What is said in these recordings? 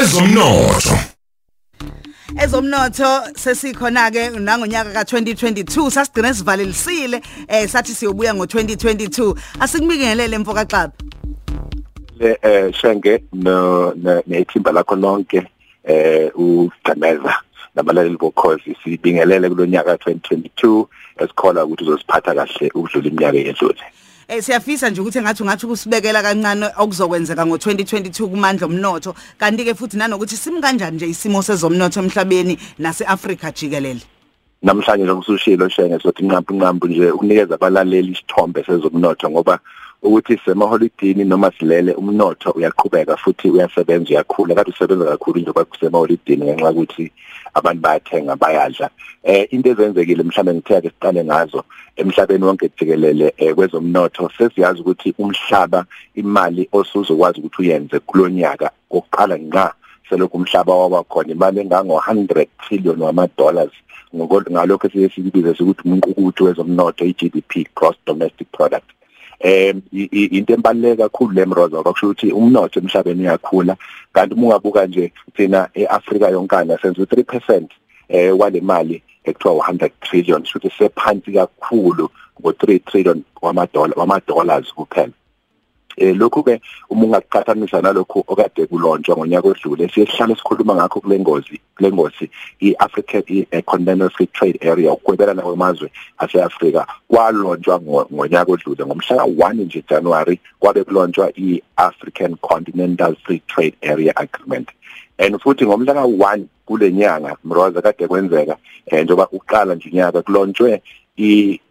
ezomnotho. Ezomnotho sesikhona ke nangonyaka ka2022 sasigcina sivalelisile eh sathi siyobuya ngo2022 asikumibingelele mfoka Xaba le eh shenge no nethimba lakho lonke eh ugcameza nabalaleli bokhozi sibingelele kulonyaka 2022 esikhola ukuthi uzosiphatha kahle ukudlula iminyaka edlule. Eh siyafisa nje ukuthi ngathi ungathi kusibekela kancane okuzokwenzeka ngo2022 kumandla omnotho. Kanti ke futhi nanokuthi sim kanjani nje isimo sezomnotho emhlabeni naseAfrika jikelele? Namhlanje lokusushilo shenge sothi inqampu inqampu nje ukunikeza abalaleli isithombe sezomnotho ngoba ukuthi semaholidini noma silele umnotho uyaqhubeka futhi uyasebenza uyakhula. Kade usebenza kakhulu njengoba kusemaholidini ngenxa ukuthi abantu bayathenga bayadla. Eh into ezenzekile mhlawumbe ngitheke siqale ngazo emhlabeni wonke jikelele eh, kwezomnotho sesiyazi ukuthi umhlaba imali osuzokwazi ukuthi uyenze kulonyaka oqala nqa selokhu umhlaba waba khona imali engango 100 trillion wama dollars ngalokho siyesibiza ukuthi umuntu wezomnotho iGDP gross domestic product. Em into embaluleke kakhulu lemroza ngoba kusho ukuthi umnotho emhlabeni uyakhula. Kanti uma ungabuka nje thina eAfrika yonkana senza 3% eh wale mali ekuthiwa 100 trillion futhi sephansi kakhulu ngo3 trillion wamadola wamadollars kuphela. Eh lokhu ke uma ungaqhathanisa nalokho okade kulonjwa ngonyaka odlule siyehlala sikhuluma ngakho kule ngozi kule ngozi iAfrican Continental Free Trade Area ukwebelana kwamazwe aseAfrika kwalonjwa ngonyaka odlule. Ngomhla ka1 nje January kwabe kulonjwa iAfrican Continental Free Trade Area Agreement. And futhi ngomhla ka1 kule nyanga mroza kade kwenzeka eh njoba uqala nje unyaka kulonjwe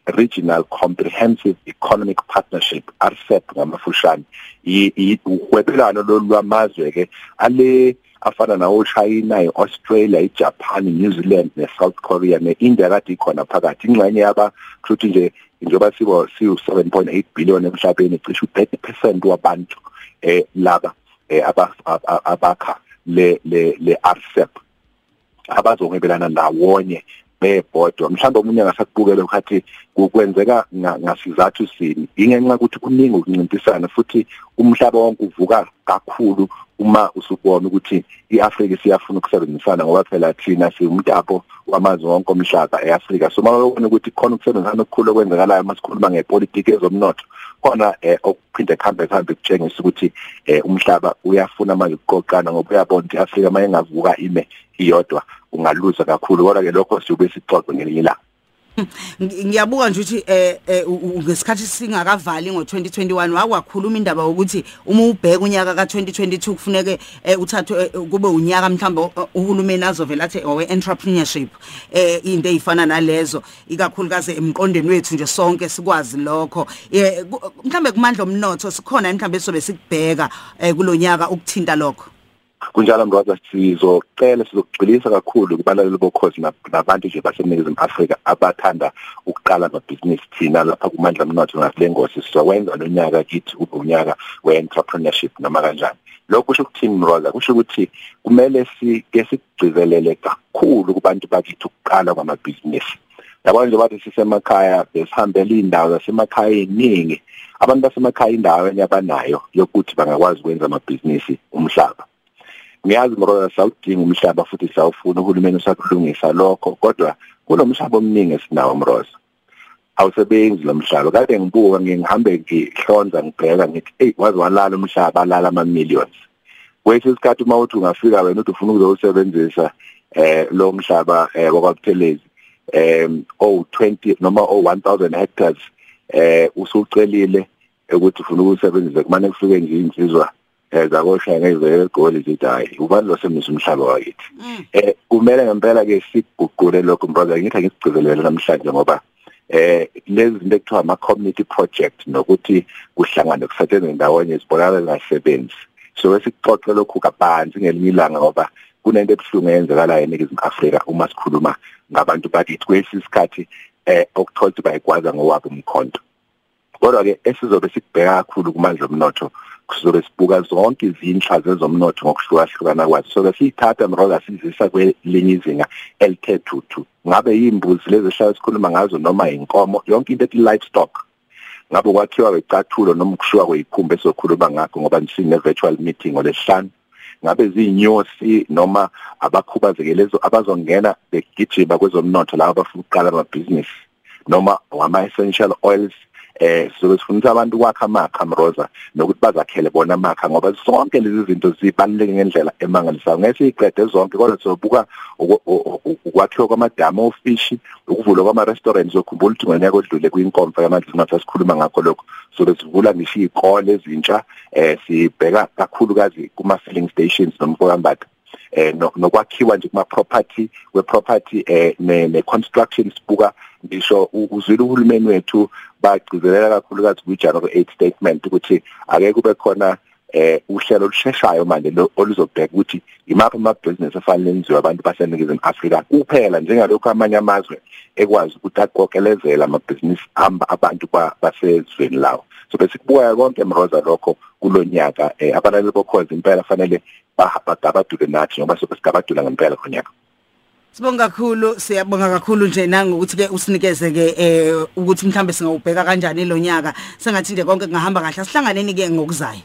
i-Regional Comprehensive Economic Partnership RCEP ngamafushane. Ihwebelano lolwamazwe ke ale afana nawo China, iAustralia, iJapan, iNew Zealand neSouth Korea neIndia kade ikhona phakathi. Ingxenye yaba futhi nje njengoba sibo siyu 7.8 billion emhlabeni cishe u30% wabantu eh laba eh abakha le le le RCEP abazohwebelana ndawonye bebhodwa mhlawumbe omunye angasakubukela ukhathi kukwenzeka ngasizathu sini. Ingenxa ukuthi kuningi ukuncintisana futhi umhlaba wonke uvuka kakhulu uma usubona ukuthi iAfrika siyafuna ukusebenzisana ngoba phela thina siwumtapo wamazwe wonke omhlaba eAfrika. So mawubona ukuthi khona ukusebenzisana okukhulu okwenzakalayo masikhuluma ngepolitiki ezomnotho khona eh okuphinde kuhambe kuhambe kutshengisa ukuthi eh umhlaba uyafuna manje ukuqoqana ngoba uyabona ukuthi iAfrika maye ngavuka ime iyodwa ungaluza kakhulu kodwa ke lokho siyobe sixoxe ngelinye ilanga. Ngiyabuka nje ukuthi eh ngesikhathi singakavali ngo2021 wakwakhuluma indaba ukuthi uma ubheka unyaka ka2022 kufuneke uthathwe kube unyaka mhlawumbe uhulumeni azovela athi owe entrepreneurship eh into ezifana nalezo. Ikakhulukazi emqondweni wethu nje sonke sikwazi lokho. Mhlawumbe kumandla omnotho sikhona mhlawumbe sobe sikubheka kulonyaka ukuthinta lokho. Kunjalo mroza sizocela sizokugxilisa kakhulu kubalaleli bokhozi nabantu nje baseNingizimu Afrika abathanda ukuqala amabhizinisi thina lapha kumandla omnotho ngakule ngosi sizokwenza nonyaka kithi ube unyaka we-entrepreneurship noma kanjani. Lokho kusho ukuthi mroza kusho ukuthi kumele sike sigcizelele kakhulu kubantu bakithi ukuqala kwamabhizinisi. Yabona nje bathi sisemakhaya besihambela indawo zasemakhaya eziningi abantu basemakhaya indawo abanayo yokuthi bangakwazi ukwenza amabhizinisi umhlaba ngiyazi mroza sawudinga umhlaba futhi sawufuna uhulumeni usakulungisa lokho kodwa kunomhlaba omningi esinawo mroza. Awusebenzi lo mhlaba. Kade ngibuka ngihambe ngihlonza ngibheka ngithi hey wazi walala umhlaba alala ama millions kwesi isikhathi uma uthi ungafika wena uthi ufuna ukuzowusebenzisa eh lo mhlaba eh wakwaphelezi em oh 20 noma oh 1000 hectares eh usucelile ukuthi ufuna ukusebenzisa. Kumane kufike nje insizwa ezakosha ngezeke egoli zithi hayi ubani lo semisa umhlaba wakithi? Eh kumele ngempela ke siguqule lokho brother ngithi ngicigcelele namhlanje ngoba eh lezi zinto ekuthiwa ama community project nokuthi kuhlangane kusetshenzwe ndawonye sibonakala ngasebenzi so esixoxe lokhu kabanzi ngelinye ilanga ngoba kunento ebuhlungu eyenzekalayo eNingizimu Afrika uma sikhuluma ngabantu bakithi. Kwesisikhathi eh okuthola ukuthi bayikwaza ngowabo umkhonto. Kodwa ke esizobe sikubheka kakhulu kumandla omnotho kuzobe sibuka zonke izinhla zezomnotho ngokuhlukahlukana kwazo. So siyithatha mrola sizisa kwelinye izinga elithe thuthu. Ngabe yimbuzi lezi ehlala sikhuluma ngazo noma inkomo yonke into ethi livestock. Ngabe kwakhiwa kwecathulo noma kushiwa kweyikhumba esokhuluma ngakho ngoba nisine virtual meeting olesihlanu ngabe zinyosi noma abakhubazekelezo abazongena begijima kwezomnotho laba abafuna ukuqala amabhizinisi noma ama essential oils eh sizobe sifundisa abantu kwakha amakha mroza nokuthi bazakhele bona amakha ngoba zonke lezi zinto zibaluleke ngendlela emangalisayo. Ngeke siqede zonke kodwa sizobuka ukwakhiwa kwamadamu ofishi ukuvulwa kwama-restaurants zokhumbula ukuthi ngonyaka odlule kwinkomfa yamanzi singathi sikhuluma ngakho lokho sobe sivula ngisho iy'kole ezintsha um sibheka kakhulukazi kuma-filling stations nomfokambatha eh nokwakhiwa nje kuma property we property eh ne construction sibuka ngisho uzwile uhulumeni wethu bagcizelela kakhulukazi ku January 8 statement ukuthi ake kube khona eh uhlelo olusheshayo manje oluzobheka ukuthi imaphi ama business afanele enziwe abantu baseningizimu Afrika kuphela njengalokho amanye amazwe ekwazi ukuthi aqokelezela ama business amba abantu basezweni lawo. So bese kubuya konke emroza lokho kulonyaka eh abalali bokhozi impela fanele bagabadule nathi ngoba sobe sigabadula ngempela khonyaka. Sibonga kakhulu siyabonga kakhulu nje nangokuthi ke usinikeze ke eh ukuthi mhlambe singawubheka kanjani lo nyaka sengathi nje konke kungahamba kahle. Sihlanganeni ke ngokuzayo.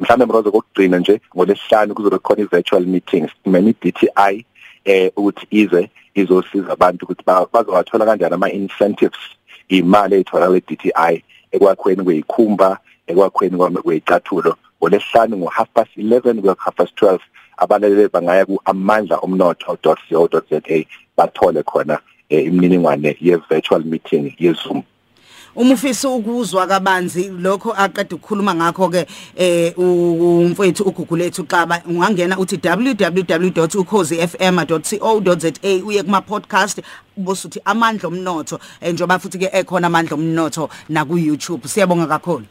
Mhlambe mrozo kokugcina nje ngolesihlanu kuzobe khona i-virtual meetings kumele i-DTI eh ukuthi ize izosiza abantu ukuthi bazowathola kanjani ama incentives imali etholakala e-DTI ekwakhweni kweyikhumba ekwakhweni kweyicathulo ngolesihlanu ngo half past 11 kuya half past 12 abalaleli bangaya ku amandla omnotho.co.za bathole khona imininingwane ye virtual meeting ye Zoom uma ufisa ukuzwa kabanzi lokho aqeda ukukhuluma ngakho ke eh umfowethu ugugulethu xaba ungangena uthi www.ukhozifm.co.za uye kuma podcast bosuthi amandla omnotho njengoba futhi ke ekhona amandla omnotho na ku YouTube siyabonga kakhulu.